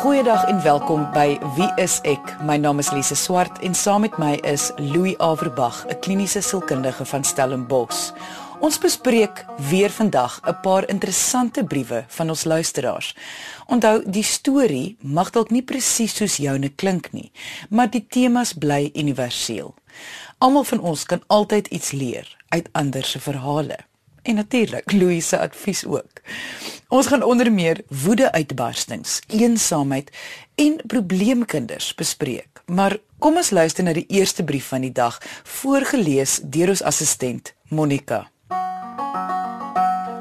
Goeiedag en welkom by Wie is ek? My naam is Lise Swart en saam met my is Louis Averbag, 'n kliniese sielkundige van Stellenbosch. Ons bespreek weer vandag 'n paar interessante briewe van ons luisteraars. Onthou, die storie mag dalk nie presies soos joune klink nie, maar die temas bly universeel. Almal van ons kan altyd iets leer uit ander se verhale. En natuurlik Louise se advies ook. Ons gaan onder meer woede-uitbarstings, eensaamheid en probleemkinders bespreek. Maar kom ons luister na die eerste brief van die dag, voorgeles deur ons assistent Monica.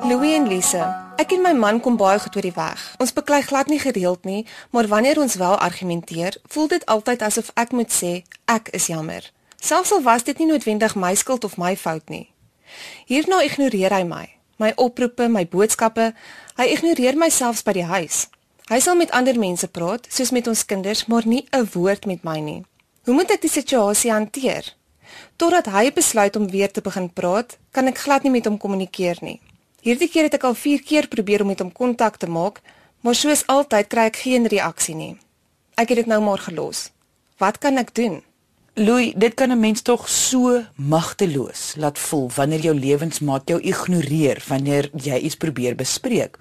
Louis en Lise, ek en my man kom baie goed oor die weg. Ons beklei glad nie gereeld nie, maar wanneer ons wel argumenteer, voel dit altyd asof ek moet sê ek is jammer. Selfs al was dit nie noodwendig my skuld of my fout nie. Hierna ignoreer hy my, my oproepe, my boodskappe. Hy ignoreer my selfs by die huis. Hy sal met ander mense praat, soos met ons kinders, maar nie 'n woord met my nie. Hoe moet ek die situasie hanteer? Totdat hy besluit om weer te begin praat, kan ek glad nie met hom kommunikeer nie. Hierdie keer het ek al 4 keer probeer om met hom kontak te maak, maar soos altyd kry ek geen reaksie nie. Ek het dit nou maar gelos. Wat kan ek doen? Louis, dit kan 'n mens tog so magteloos laat voel wanneer jou lewensmaat jou ignoreer wanneer jy iets probeer bespreek.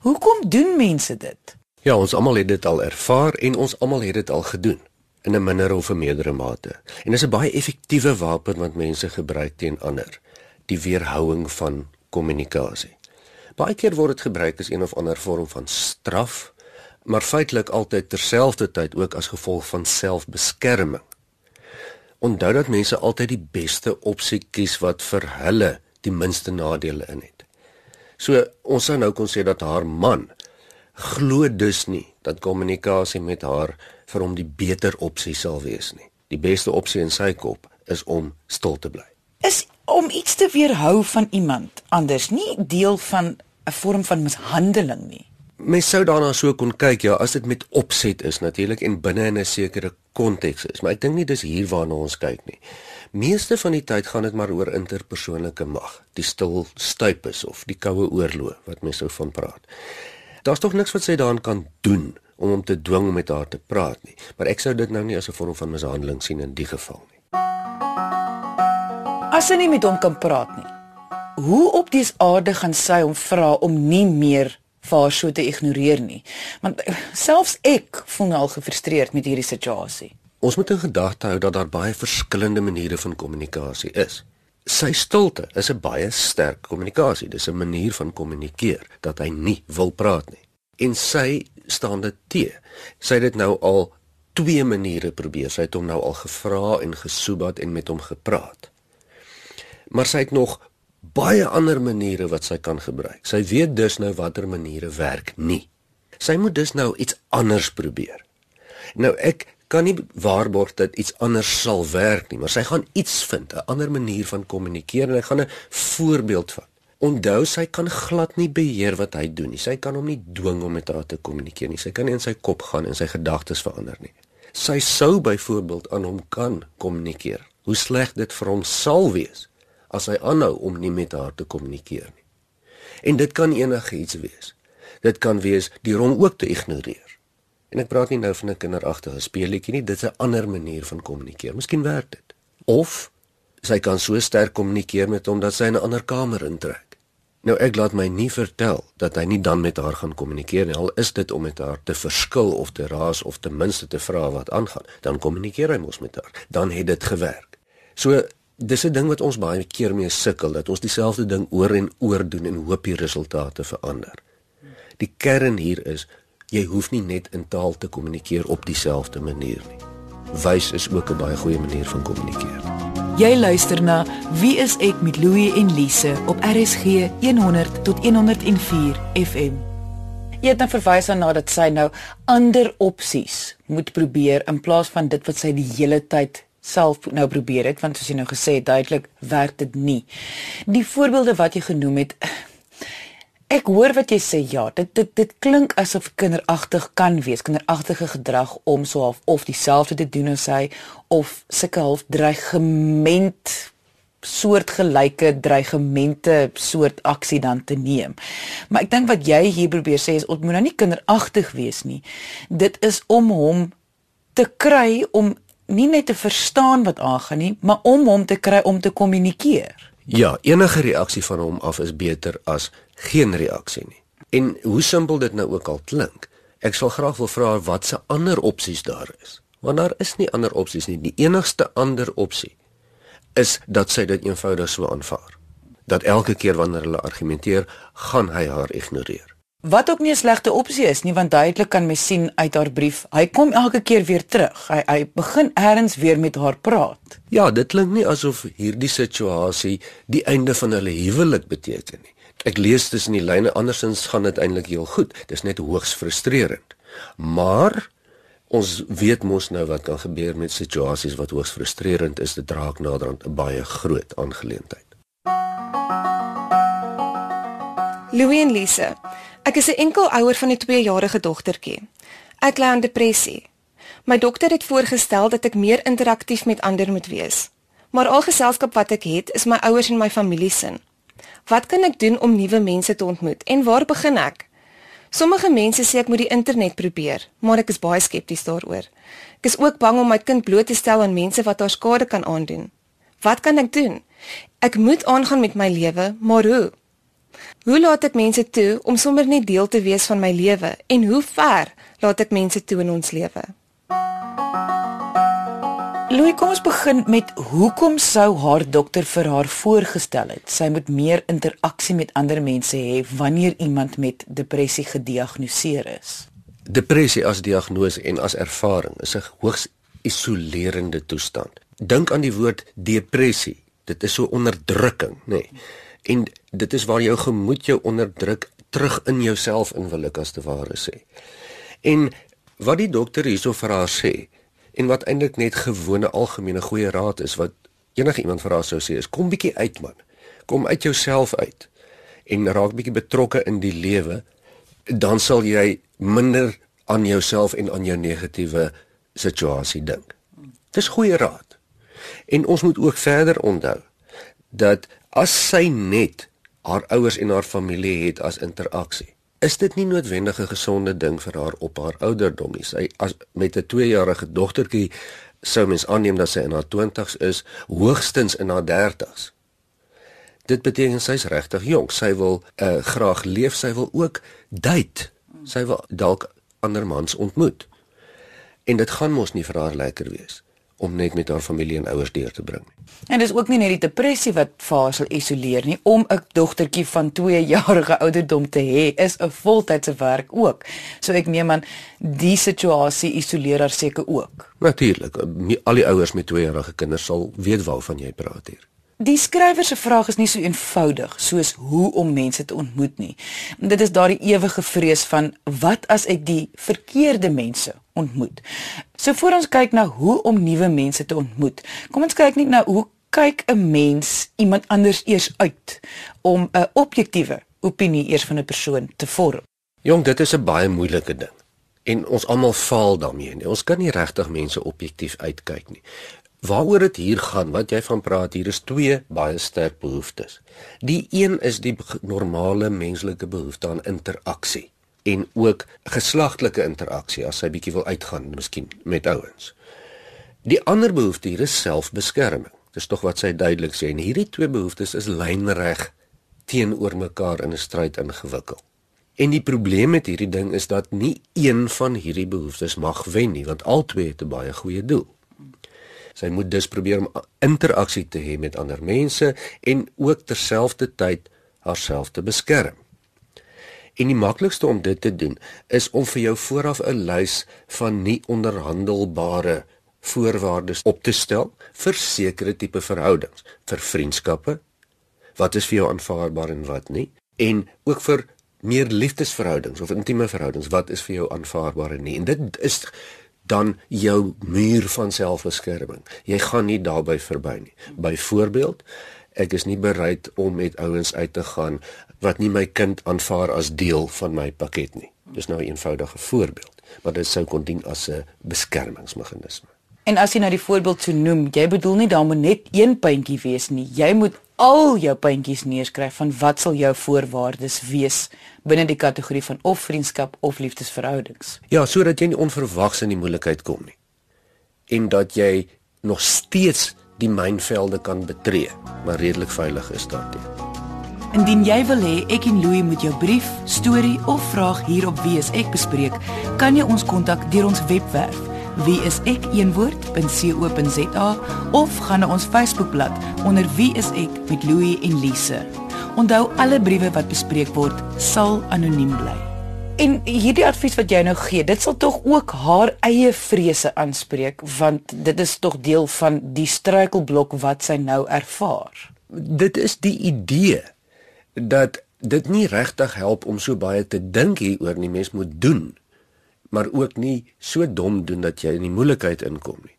Hoekom doen mense dit? Ja, ons almal het dit al ervaar en ons almal het dit al gedoen in 'n minder of 'n meerdere mate. En dis 'n baie effektiewe wapen wat mense gebruik teen ander, die weerhouing van kommunikasie. Baie keer word dit gebruik as een of ander vorm van straf, maar feitelik altyd terselfdertyd ook as gevolg van selfbeskerming. Onthou dat mense altyd die beste opsie kies wat vir hulle die minste nadele in het. So ons sou nou kon sê dat haar man glo dus nie dat kommunikasie met haar vir hom die beter opsie sal wees nie. Die beste opsie in sy kop is om stil te bly. Is om iets te weerhou van iemand anders nie deel van 'n vorm van mishandeling nie. Mens sou daarna so kon kyk ja, as dit met opset is natuurlik en binne in 'n sekere konteks is, maar ek dink nie dis hier waarna ons kyk nie. Meeste van die tyd gaan dit maar oor interpersoonlike mag, die stil stuipes of die koue oorlog wat mense sou van praat. Daar's tog niks wat sy daaraan kan doen om hom te dwing om met haar te praat nie, maar ek sou dit nou nie as 'n vorm van mishandeling sien in die geval nie. As sy nie met hom kan praat nie. Hoe op dies aarde gaan sy hom vra om nie meer vir haar so te ignoreer nie. Want eh, selfs ek voel nou al gefrustreerd met hierdie situasie. Ons moet in gedagte hou dat daar baie verskillende maniere van kommunikasie is. Sy stilte is 'n baie sterk kommunikasie. Dis 'n manier van kommunikeer dat hy nie wil praat nie. En sy staan dit te. Sy het dit nou al twee maniere probeer. Sy het hom nou al gevra en gesoebat en met hom gepraat. Maar sy het nog baie ander maniere wat sy kan gebruik. Sy weet dus nou watter maniere werk nie. Sy moet dus nou iets anders probeer. Nou ek kan nie waarborg dat iets anders sal werk nie, maar sy gaan iets vind, 'n ander manier van kommunikeer en ek gaan 'n voorbeeld vat. Onthou sy kan glad nie beheer wat hy doen nie. Sy kan hom nie dwing om met haar te kommunikeer nie. Sy kan nie in sy kop gaan en sy gedagtes verander nie. Sy sou byvoorbeeld aan hom kan kommunikeer. Hoe sleg dit vir hom sal wees as hy aanhou om nie met haar te kommunikeer nie. En dit kan enigiets wees. Dit kan wees deur hom ook te ignoreer. En ek praat nie nou van 'n kinderagtige speelietjie nie, dit is 'n ander manier van kommunikeer. Miskien werk dit. Of sy kan so sterk kommunikeer met hom dat sy in 'n ander kamer intrek. Nou ek laat my nie vertel dat hy nie dan met haar gaan kommunikeer nie. Al is dit om met haar te verskil of te raas of ten minste te vra wat aangaan, dan kommunikeer hy mos met haar. Dan het dit gewerk. So dis 'n ding wat ons baie keer mee sukkel dat ons dieselfde ding oor en oor doen en hoop die resultate verander. Die kern hier is jy hoef nie net in taal te kommunikeer op dieselfde manier nie. Wys is ook 'n baie goeie manier van kommunikeer. Jy luister na Wie is ek met Louie en Lise op RSG 100 tot 104 FM. Jy het nou verwys na dat sy nou ander opsies moet probeer in plaas van dit wat sy die hele tyd self nou probeer het want soos jy nou gesê het duidelik werk dit nie. Die voorbeelde wat jy genoem het ek hoor wat jy sê ja, dit dit dit klink asof kinderagtig kan wees, kinderagtige gedrag om so half of dieselfde te doen as hy of sulke half dreigement soortgelyke dreigemente soort aksie dan te neem. Maar ek dink wat jy hier probeer sê is ons moet nou nie kinderagtig wees nie. Dit is om hom te kry om nie net te verstaan wat aangaan nie, maar om hom te kry om te kommunikeer. Ja, enige reaksie van hom af is beter as geen reaksie nie. En hoe simpel dit nou ook al klink, ek sal graag wil vra wat se ander opsies daar is. Want daar is nie ander opsies nie. Die enigste ander opsie is dat sy dit eenvoudig so aanvaar. Dat elke keer wanneer hulle argumenteer, gaan hy haar ignoreer. Wat ook nie 'n slegte opsie is nie, want duidelik kan mens sien uit haar brief, hy kom elke keer weer terug. Hy hy begin eers weer met haar praat. Ja, dit klink nie asof hierdie situasie die einde van hulle huwelik beteken nie. Ek lees tussen die lyne andersins gaan dit eintlik heel goed. Dis net hoogs frustrerend. Maar Ons weet mos nou wat kan gebeur met situasies wat hoogs frustrerend is, dit raak naderhand 'n baie groot aangeleentheid. Louis en Lise. Ek is 'n enkel ouer van 'n 2-jarige dogtertjie. Ek ly aan depressie. My dokter het voorgestel dat ek meer interaktief met ander moet wees. Maar al geselskap wat ek het, is my ouers en my familie se. Wat kan ek doen om nuwe mense te ontmoet en waar begin ek? Sommige mense sê ek moet die internet probeer, maar ek is baie skepties daaroor. Ek is ook bang om my kind bloot te stel aan mense wat haar skade kan aandoen. Wat kan ek doen? Ek moet aangaan met my lewe, maar hoe? Hoe laat ek mense toe om sommer net deel te wees van my lewe en hoe ver laat ek mense toe in ons lewe? Louis, kom ons begin met hoekom sou haar dokter vir haar voorgestel het sy moet meer interaksie met ander mense hê wanneer iemand met depressie gediagnoseer is? Depressie as diagnose en as ervaring is 'n hoogs isolerende toestand. Dink aan die woord depressie. Dit is so onderdrukking, nê. Nee. En dit is waar jou gemoed jou onderdruk terug in jouself in wil ek as te ware sê. En wat die dokter hierso vir haar sê, en wat eintlik net gewone algemene goeie raad is wat enige iemand vir haar sou sê is kom bietjie uit man. Kom uit jouself uit en raak bietjie betrokke in die lewe dan sal jy minder aan jouself en aan jou negatiewe situasie dink. Dis goeie raad. En ons moet ook verder onthou dat as sy net haar ouers en haar familie het as interaksie is dit nie noodwendig 'n gesonde ding vir haar op haar ouderdom nie. Sy as met 'n 2-jarige dogtertjie sou mens aanneem dat sy in haar 20's is, hoogstens in haar 30's. Dit beteken sy's regtig jonk. Sy wil uh, graag leef, sy wil ook date. Sy wil dalk ander mans ontmoet. En dit gaan mos nie vir haar lekker wees om net met haar familie en ouers deur te bring. En dis ook nie net die depressie wat haar sal isoleer nie. Om 'n dogtertjie van 2 jarige ouderdom te hê is 'n voltydse werk ook. So ek neem aan die situasie isoleer haar seker ook. Natuurlik. Al die ouers met 2 jarige kinders sal weet waarvan jy praat hier. Die skrywer se vraag is nie so eenvoudig soos hoe om mense te ontmoet nie. Dit is daardie ewige vrees van wat as ek die verkeerde mense ontmoet. So voor ons kyk na hoe om nuwe mense te ontmoet, kom ons kyk net na hoe kyk 'n mens iemand anders eers uit om 'n objektiewe opinie eers van 'n persoon te vorm. Jong, dit is 'n baie moeilike ding. En ons almal faal daarmee. Ons kan nie regtig mense objektief uitkyk nie. Waaroor dit hier gaan, wat jy van praat, hier is twee baie sterk behoeftes. Die een is die normale menslike behoefte aan interaksie en ook geslagtelike interaksie as hy bietjie wil uitgaan, miskien met ouens. Die ander behoefte hier is selfbeskerming. Dis tog wat sy duidelik sê en hierdie twee behoeftes is lynreg teenoor mekaar in 'n stryd ingewikkel. En die probleem met hierdie ding is dat nie een van hierdie behoeftes mag wen nie, want albei het 'n baie goeie doel. Sy moet dus probeer om interaksie te hê met ander mense en ook terselfdertyd haarself te beskerm. En die maklikste om dit te doen is om vir jou vooraf 'n lys van nie onderhandelbare voorwaardes op te stel vir sekere tipe verhoudings, vir vriendskappe. Wat is vir jou aanvaarbaar en wat nie? En ook vir meer liefdesverhoudings of intieme verhoudings, wat is vir jou aanvaarbaar en nie? En dit is dan jou muur van selfbeskerming. Jy gaan nie daarby verby nie. Byvoorbeeld, ek is nie bereid om met ouens uit te gaan wat nie my kind aanvaar as deel van my pakket nie. Dis nou 'n eenvoudige voorbeeld, maar dit sou kon dien as 'n beskermingsmeganisme. En as jy nou die voorbeeld so noem, jy bedoel nie daar moet net een puntjie wees nie. Jy moet al jou puntjies neerskryf van wat sal jou voorwaardes wees binne die kategorie van of vriendskap of liefdesverhoudings. Ja, sodat jy nie onverwags in die moeilikheid kom nie. En dat jy nog steeds die mynvelde kan betree, maar redelik veilig is daarteen. Indien jy wil hê ek en Louie moet jou brief, storie of vraag hier op Wie is ek bespreek, kan jy ons kontak deur ons webwerf wieisek.co.za of gaan na ons Facebookblad onder Wie is ek met Louie en Lise. Onthou alle briewe wat bespreek word sal anoniem bly. En hierdie advies wat jy nou gee, dit sal tog ook haar eie vrese aanspreek want dit is tog deel van die struikelblok wat sy nou ervaar. Dit is die idee dat dit nie regtig help om so baie te dink hieroor nie mens moet doen maar ook nie so dom doen dat jy in die moeilikheid inkom nie.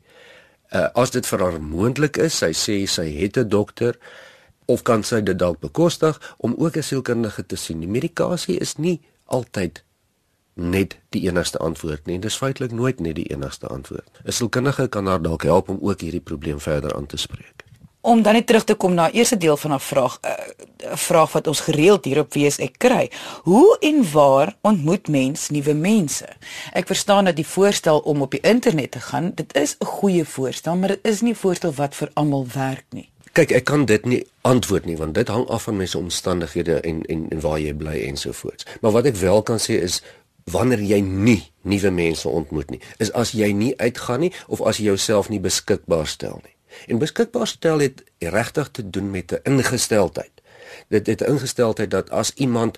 Uh as dit vir haar moontlik is, sy sê sy het 'n dokter of kan sy dit dalk bekostig om ook 'n sielkundige te sien. Die medikasie is nie altyd net die enigste antwoord nie. Dit is feitelik nooit net die enigste antwoord. 'n Sielkundige kan haar dalk help om ook hierdie probleem verder aan te spreek om dan net terug te kom na eerste deel van haar vraag, eh, 'n uh, vraag wat ons gereeld hier op wees ek kry. Hoe en waar ontmoet mens nuwe mense? Ek verstaan dat die voorstel om op die internet te gaan, dit is 'n goeie voorstel, maar dit is nie 'n voorstel wat vir almal werk nie. Kyk, ek kan dit nie antwoord nie want dit hang af van mense omstandighede en en en waar jy bly ensovoorts. Maar wat ek wel kan sê is wanneer jy nie nuwe mense ontmoet nie, is as jy nie uitgaan nie of as jy jouself nie beskikbaar stel nie. En beskikbaar stel het regtig te doen met 'n ingesteldheid. Dit het 'n ingesteldheid dat as iemand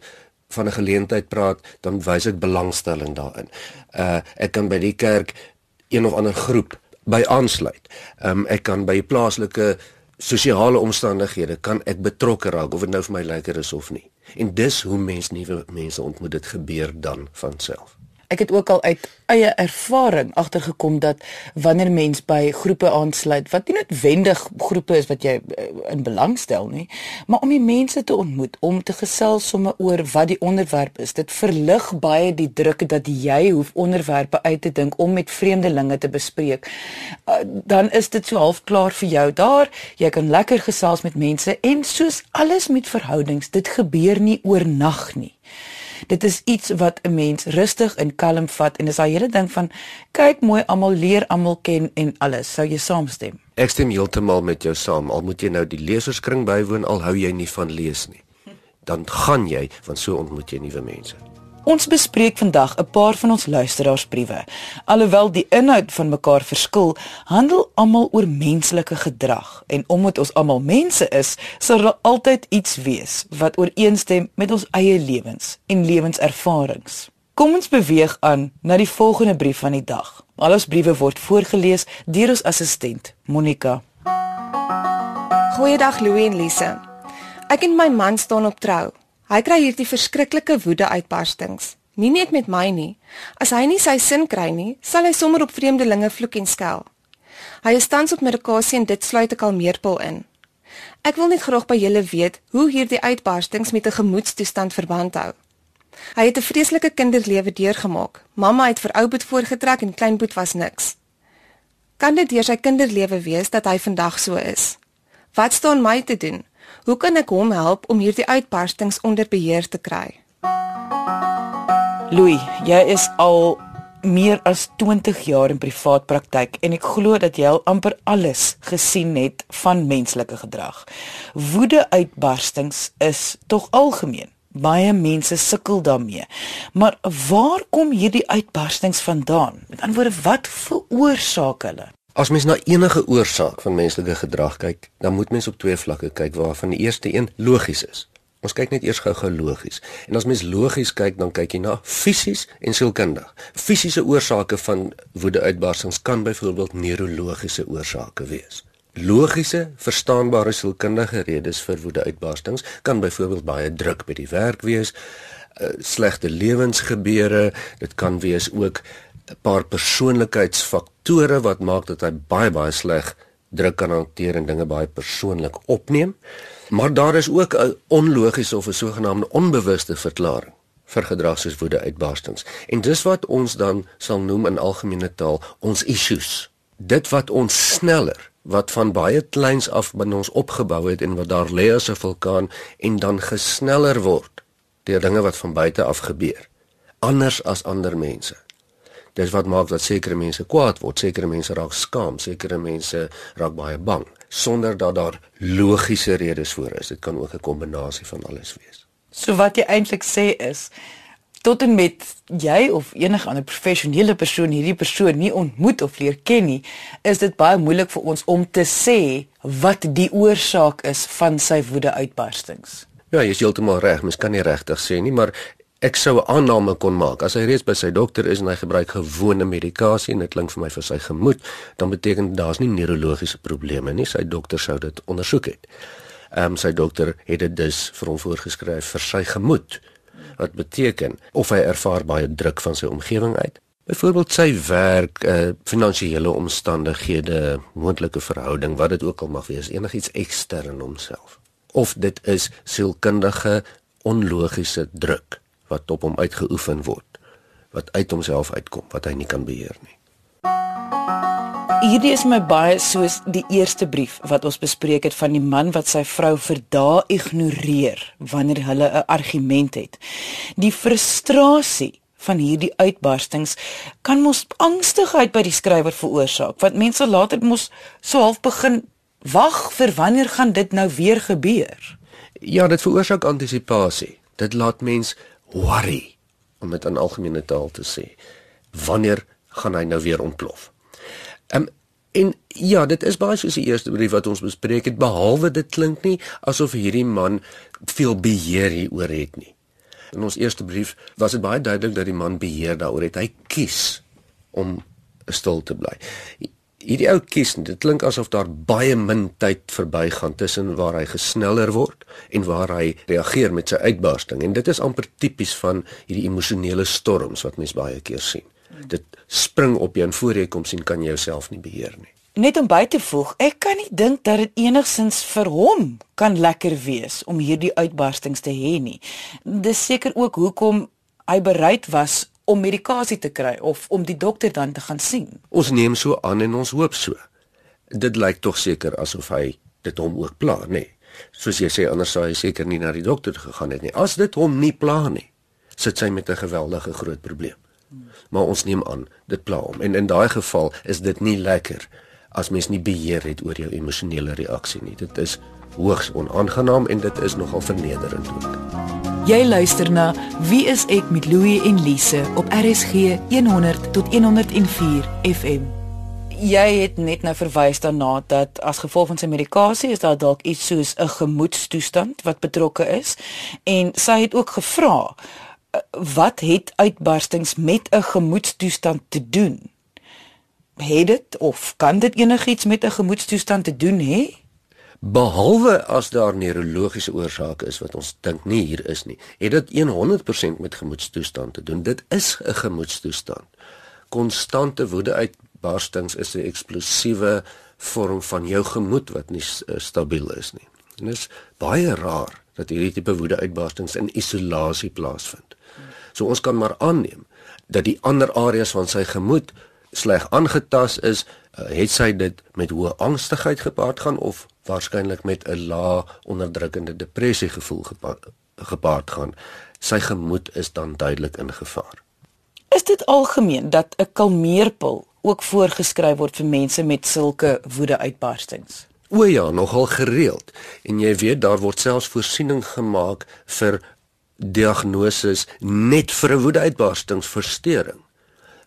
van 'n geleentheid praat, dan wys ek belangstelling daarin. Uh ek kan by die kerk een of ander groep by aansluit. Um ek kan by plaaslike sosiale omstandighede kan ek betrokke raak of dit nou vir my lekker is of nie. En dis hoe mense nuwe mense ontmoet dit gebeur dan van self ek het ook al uit eie ervaring agtergekom dat wanneer mens by groepe aansluit wat nie noodwendig groepe is wat jy eh, in belang stel nie, maar om die mense te ontmoet, om te gesels sommer oor wat die onderwerp is, dit verlig baie die druk dat jy hoef onderwerpe uit te dink om met vreemdelinge te bespreek. Uh, dan is dit so half klaar vir jou daar. Jy kan lekker gesels met mense en soos alles met verhoudings, dit gebeur nie oornag nie dit is iets wat 'n mens rustig en kalm vat en dis daai hele ding van kyk mooi almal leer almal ken en alles. Sou jy saamstem? Ek stem heeltemal met jou saam. Al moet jy nou die leserskring bywoon al hou jy nie van lees nie dan gaan jy want so ontmoet jy nuwe mense Ons bespreek vandag 'n paar van ons luisteraarsbriewe. Alhoewel die inhoud van mekaar verskil, handel almal oor menslike gedrag en omdat ons almal mense is, sal daar altyd iets wees wat ooreenstem met ons eie lewens en lewenservarings. Kom ons beweeg aan na die volgende brief van die dag. Al ons briewe word voorgeles deur ons assistent, Monica. Goeiedag Louie en Lise. Ek en my man staan op trou. Hy kry hierdie verskriklike woede-uitbarstings. Nie net met my nie. As hy nie sy sin kry nie, sal hy sommer op vreemdelinge vloek en skel. Hy is tans op medikasie en dit sluit 'n kalmeerpil in. Ek wil net graag by julle weet hoe hierdie uitbarstings met 'n gemoedstoestand verband hou. Hy het 'n vreeslike kinderlewe deurgemaak. Mamma het vir ouboet voorgetrek en kleinboet was niks. Kan dit deur sy kinderlewe wees dat hy vandag so is? Wat staan my te doen? Hoe kan ek hom help om hierdie uitbarstings onder beheer te kry? Louis, jy is al meer as 20 jaar in privaat praktyk en ek glo dat jy al amper alles gesien het van menslike gedrag. Woede-uitbarstings is tog algemeen. Baie mense sukkel daarmee. Maar waar kom hierdie uitbarstings vandaan? Met ander woorde, wat veroorsaak hulle? As mens na enige oorsaak van menslike gedrag kyk, dan moet mens op twee vlakke kyk waarvan die eerste een logies is. Ons kyk net eers gou-gou logies. En as mens logies kyk, dan kyk jy na fisies en sielkundig. Fisiese oorsake van woedeuitbarsings kan byvoorbeeld neurologiese oorsake wees. Logiese, verstaanbare sielkundige redes vir woedeuitbarstings kan byvoorbeeld baie druk by die werk wees, uh, slegte lewensgebeure, dit kan wees ook 'n paar persoonlikheidsfaktore wat maak dat hy baie baie sleg druk kan hanteer en dinge baie persoonlik opneem. Maar daar is ook 'n onlogiese of 'n sogenaamde onbewuste verklaring vir gedrag soos woede uitbarstings. En dis wat ons dan sal noem in algemene taal ons issues. dit wat ons sneller wat van baie kleins af binne ons opgebou het en wat daar lê as 'n vulkaan en dan gesneller word deur dinge wat van buite af gebeur anders as ander mense dis wat maak dat sekere mense kwaad word sekere mense raak skaam sekere mense raak baie bang sonder dat daar logiese redes voor is. Dit kan ook 'n kombinasie van alles wees. So wat jy eintlik sê is tot en met jy of enige ander professionele persoon hierdie persoon nie ontmoet of leer ken nie, is dit baie moeilik vir ons om te sê wat die oorsaak is van sy woedeuitbarstings. Ja, jy is heeltemal reg, mens kan nie regtig sê nie, maar ek sou 'n aanname kon maak. As hy reeds by sy dokter is en hy gebruik gewone medikasie en dit klink vir my vir sy gemoed, dan beteken daar's nie neurologiese probleme nie. Sy dokter sou dit ondersoek het. Ehm um, sy dokter het dit dus vir hom voorgeskryf vir sy gemoed wat beteken of hy ervaar baie druk van sy omgewing uit. Byvoorbeeld sy werk, eh uh, finansiële omstandighede, moontlike verhouding, wat dit ook al mag wees, enigiets ekstern homself. Of dit is sielkundige onlogiese druk wat op hom uitgeoefen word, wat uit homself uitkom, wat hy nie kan beheer nie. Hierdie is my baie soos die eerste brief wat ons bespreek het van die man wat sy vrou vir dae ignoreer wanneer hulle 'n argument het. Die frustrasie van hierdie uitbarstings kan mos angstigheid by die skrywer veroorsaak want mense later mos so half begin wag vir wanneer gaan dit nou weer gebeur. Ja, dit veroorsaak antisipasie. Dit laat mens worry om dit in algemene taal te sê. Wanneer gaan hy nou weer ontplof? Ehm um, en ja, dit is baie soos die eerste brief wat ons bespreek het behalwe dit klink nie asof hierdie man veel beheer hieroor het nie. In ons eerste brief was dit baie duidelik dat die man beheer daaroor het. Hy kies om stil te bly. Hierdie ou kies, dit klink asof daar baie min tyd verbygaan tussen waar hy gesneller word en waar hy reageer met sy uitbarsting en dit is amper tipies van hierdie emosionele storms wat mens baie keer sien dit spring op jou en voor jy kom sien kan jy jouself nie beheer nie. Net om by te voeg, ek kan nie dink dat dit enigsins vir hom kan lekker wees om hierdie uitbarstings te hê nie. Dis seker ook hoekom hy bereid was om medikasie te kry of om die dokter dan te gaan sien. Ons neem so aan en ons hoop so. Dit lyk tog seker asof hy dit hom ook pla, nê. Soos jy sê anders sou hy seker nie na die dokter gegaan het nie. As dit hom nie pla nie, sit hy met 'n geweldige groot probleem maar ons neem aan dit pla hom en in daai geval is dit nie lekker as mens nie beheer het oor jou emosionele reaksie nie dit is hoogs onaangenaam en dit is nogal vernederend ook Jy luister na Wie is ek met Louie en Lise op RSG 100 tot 104 FM Jy het net nou verwys daarna dat as gevolg van sy medikasie is daar dalk iets soos 'n gemoedstoestand wat betrokke is en sy het ook gevra wat het uitbarstings met 'n gemoedstoestand te doen? Het dit of kan dit enigiets met 'n gemoedstoestand te doen hê? Behalwe as daar neurologiese oorsake is wat ons dink nie hier is nie, het dit 100% met gemoedstoestand te doen. Dit is 'n gemoedstoestand. Konstante woedeuitbarstings is 'n eksplosiewe vorm van jou gemoed wat nie uh, stabiel is nie. En dit is baie rar dat hierdie tipe woedeuitbarstings in isolasie plaasvind. So ons kan maar aanneem dat die ander areas van sy gemoed sleg aangetas is, uh, het sy dit met hoë angstigheid gepaard gaan of waarskynlik met 'n lae onderdrukkende depressie gevoel gepaard, gepaard gaan. Sy gemoed is dan duidelik in gevaar. Is dit algemeen dat 'n kalmeerpil ook voorgeskryf word vir mense met sulke woedeuitbarstings? O ja, nogal gereeld. En jy weet daar word selfs voorsiening gemaak vir diagnoses net vir 'n woedeuitbarstingsversteuring,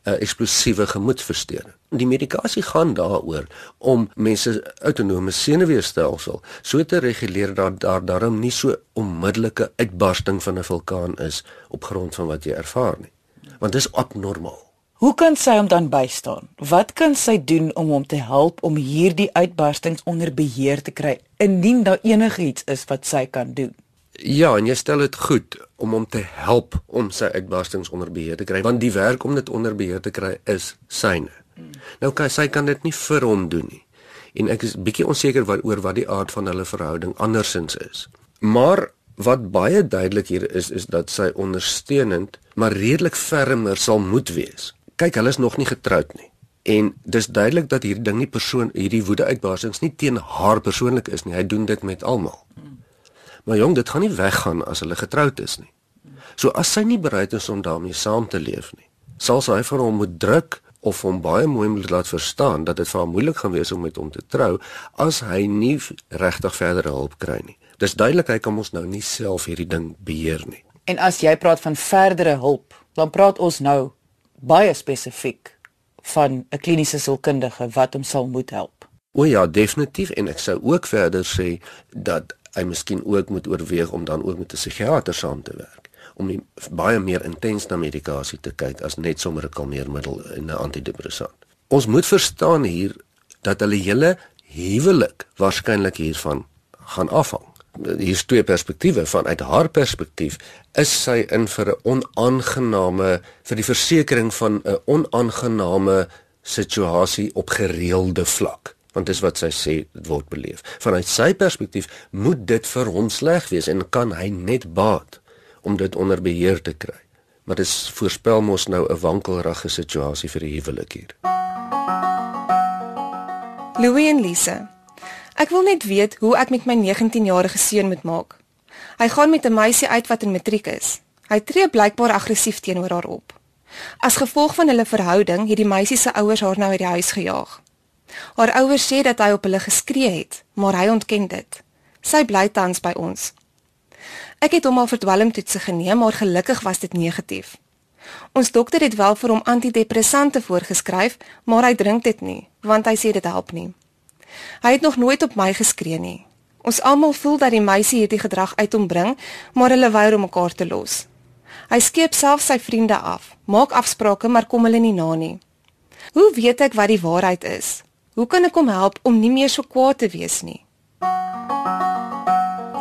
'n eksplosiewe gemoedversteuring. Die medikasie gaan daaroor om mense autonome senuweestelsel so te reguleer dat daar daarom nie so onmiddellike uitbarsting van 'n vulkaan is op grond van wat jy ervaar nie. Want dit is abnormaal. Hoe kan sy hom dan bystaan? Wat kan sy doen om hom te help om hierdie uitbarstings onder beheer te kry indien daar enigiets is wat sy kan doen? Ja, en jy stel dit goed om hom te help om sy uitbarstings onder beheer te kry, want die werk om dit onder beheer te kry is syne. Nou kan sy kan dit nie vir hom doen nie. En ek is bietjie onseker wat oor wat die aard van hulle verhouding andersins is. Maar wat baie duidelik hier is is dat sy ondersteunend, maar redelik fermer sal moet wees. Kyk, hulle is nog nie getroud nie. En dis duidelik dat hierdie ding nie persoon hierdie woedeuitbarsings nie teen haar persoonlik is nie. Hy doen dit met almal. Maar jong, dit gaan nie weggaan as hulle getroud is nie. So as sy nie bereid is om daarmee saam te leef nie, sal sy vir hom moet druk of hom baie mooi moet laat verstaan dat dit vir hom moeilik gaan wees om met hom te trou as hy nie regtig verdere hulp kry nie. Dis duidelik hy kan ons nou nie self hierdie ding beheer nie. En as jy praat van verdere hulp, dan praat ons nou baie spesifiek van 'n kliniese sielkundige wat hom sal moet help. O ja, definitief en ek sou ook verder sê dat hy miskien ook moet oorweeg om dan ook met 'n psigiater saam te werk om baie meer intens na medikasie te kyk as net sommer 'n kalmeermiddel en 'n antidepressant. Ons moet verstaan hier dat hulle hele huwelik waarskynlik hiervan gaan afhang. Hier's twee perspektiewe vanuit haar perspektief is sy in vir 'n onaangename vir die versekering van 'n onaangename situasie op gereelde vlak want dis wat sy sê word beleef vanuit sy perspektief moet dit vir hom sleg wees en kan hy net baat om dit onder beheer te kry maar dit voorspel mos nou 'n wankelrige situasie vir die huwelik hier Louis en Lise Ek wil net weet hoe ek met my 19-jarige seun moet maak. Hy gaan met 'n meisie uit wat in matriek is. Hy tree blykbaar aggressief teenoor haar op. As gevolg van hulle verhouding het die meisie se ouers haar nou uit die huis gejaag. Haar ouers sê dat hy op hulle geskree het, maar hy ontken dit. Sy bly tans by ons. Ek het hom al vir dwelmtoetse geneem, maar gelukkig was dit negatief. Ons dokter het wel vir hom antidepressante voorgeskryf, maar hy drink dit nie, want hy sê dit help nie. Hy het nog nooit op my geskree nie. Ons almal voel dat die meisie hierdie gedrag uit hom bring, maar hulle weier om mekaar te los. Hy skeep self sy vriende af, maak afsprake maar kom hulle nie na nie. Hoe weet ek wat die waarheid is? Hoe kan ek hom help om nie meer so kwaad te wees nie?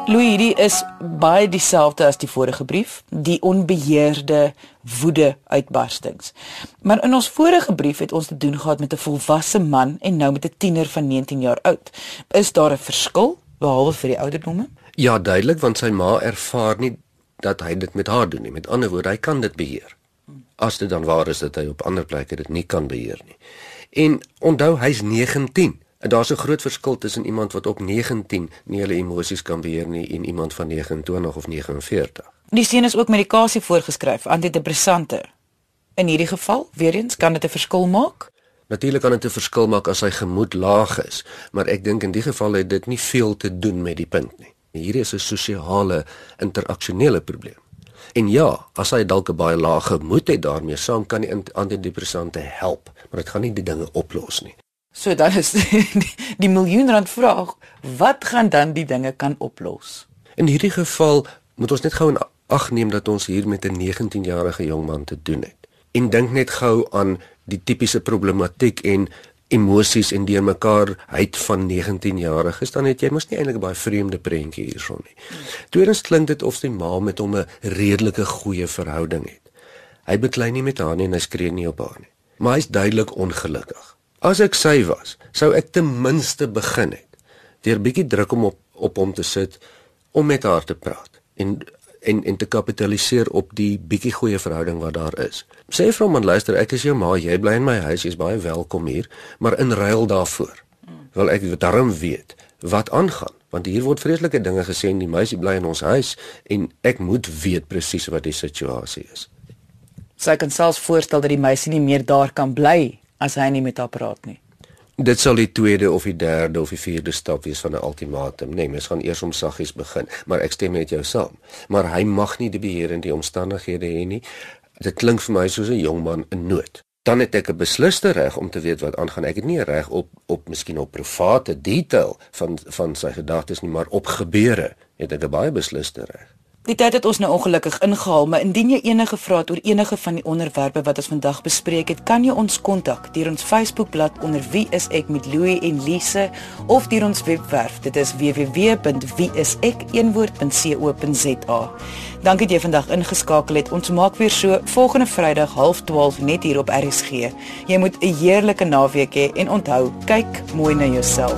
Louis, hierdie is baie dieselfde as die vorige brief, die onbeheerde woede uitbarstings. Maar in ons vorige brief het ons te doen gehad met 'n volwasse man en nou met 'n tiener van 19 jaar oud. Is daar 'n verskil behalwe vir die ouderdomme? Ja, duidelik want sy ma ervaar nie dat hy dit met haar doen nie. Met ander woorde, hy kan dit beheer. As dit dan waar is dat hy op ander plekke dit nie kan beheer nie. En onthou, hy's 19. En daar's 'n groot verskil tussen iemand wat op 19 nie hulle emosies kan beheer nie en iemand van 29 of 49. Die sien is ook medikasie voorgeskryf, antidepressante. In hierdie geval, weer eens, kan dit 'n verskil maak? Natuurlik kan dit 'n verskil maak as hy gemoed laag is, maar ek dink in die geval het dit nie veel te doen met die punt nie. Hierdie is 'n sosiale interaksionele probleem. En ja, as hy dalk 'n baie lae gemoed het daarmee saam kan die antidepressante help, maar dit gaan nie die dinge oplos nie. So dan is die, die miljoen rand vraag, wat gaan dan die dinge kan oplos? In hierdie geval moet ons net gou in ag neem dat ons hier met 'n 19-jarige jongman te doen het. En dink net gou aan die tipiese problematiek en emosies en deurmekaarheid van 19 jariges dan het jy mos nie eintlik baie vreemde prentjie hierson nie. Tweedens klink dit of sy ma met hom 'n redelike goeie verhouding het. Hy beklei nie met haar nie en hy skree nie op haar nie. Maar hy's duidelik ongelukkig. As ek sy was, sou ek ten minste begin het deur bietjie druk om op op hom te sit om met haar te praat en en en te kapitaliseer op die bietjie goeie verhouding wat daar is. Sê vir hom man luister, ek is jou ma, jy bly in my huis, jy's baie welkom hier, maar in ruil daarvoor wil ek darm weet wat aangaan, want hier word vreeslike dinge gesê en die meisie bly in ons huis en ek moet weet presies wat die situasie is. Sy kan selfs voorstel dat die meisie nie meer daar kan bly as hy nie met haar praat nie. Dit sal die tweede of die derde of die vierde stap wees van 'n ultimatum. Nee, mens gaan eers om saggies begin, maar ek stem met jou saam. Maar hy mag nie die beheer in die omstandighede hê nie. Dit klink vir my soos 'n jong man in nood. Dan het ek 'n beslisste reg om te weet wat aangaan. Ek het nie reg op op miskien op private detail van van sy gedagtes nie, maar op gebeure het ek 'n baie beslisste reg. Die tyd het ons nou ongelukkig ingehaal, maar indien jy enige vrae het oor enige van die onderwerpe wat ons vandag bespreek het, kan jy ons kontak deur ons Facebookblad onder Wie is ek met Louie en Lise of deur ons webwerf. Dit is www.wieisek.co.za. Dankie dat jy vandag ingeskakel het. Ons maak weer so volgende Vrydag 12:30 net hier op RSG. Jy moet 'n heerlike naweek hê he, en onthou, kyk mooi na jouself.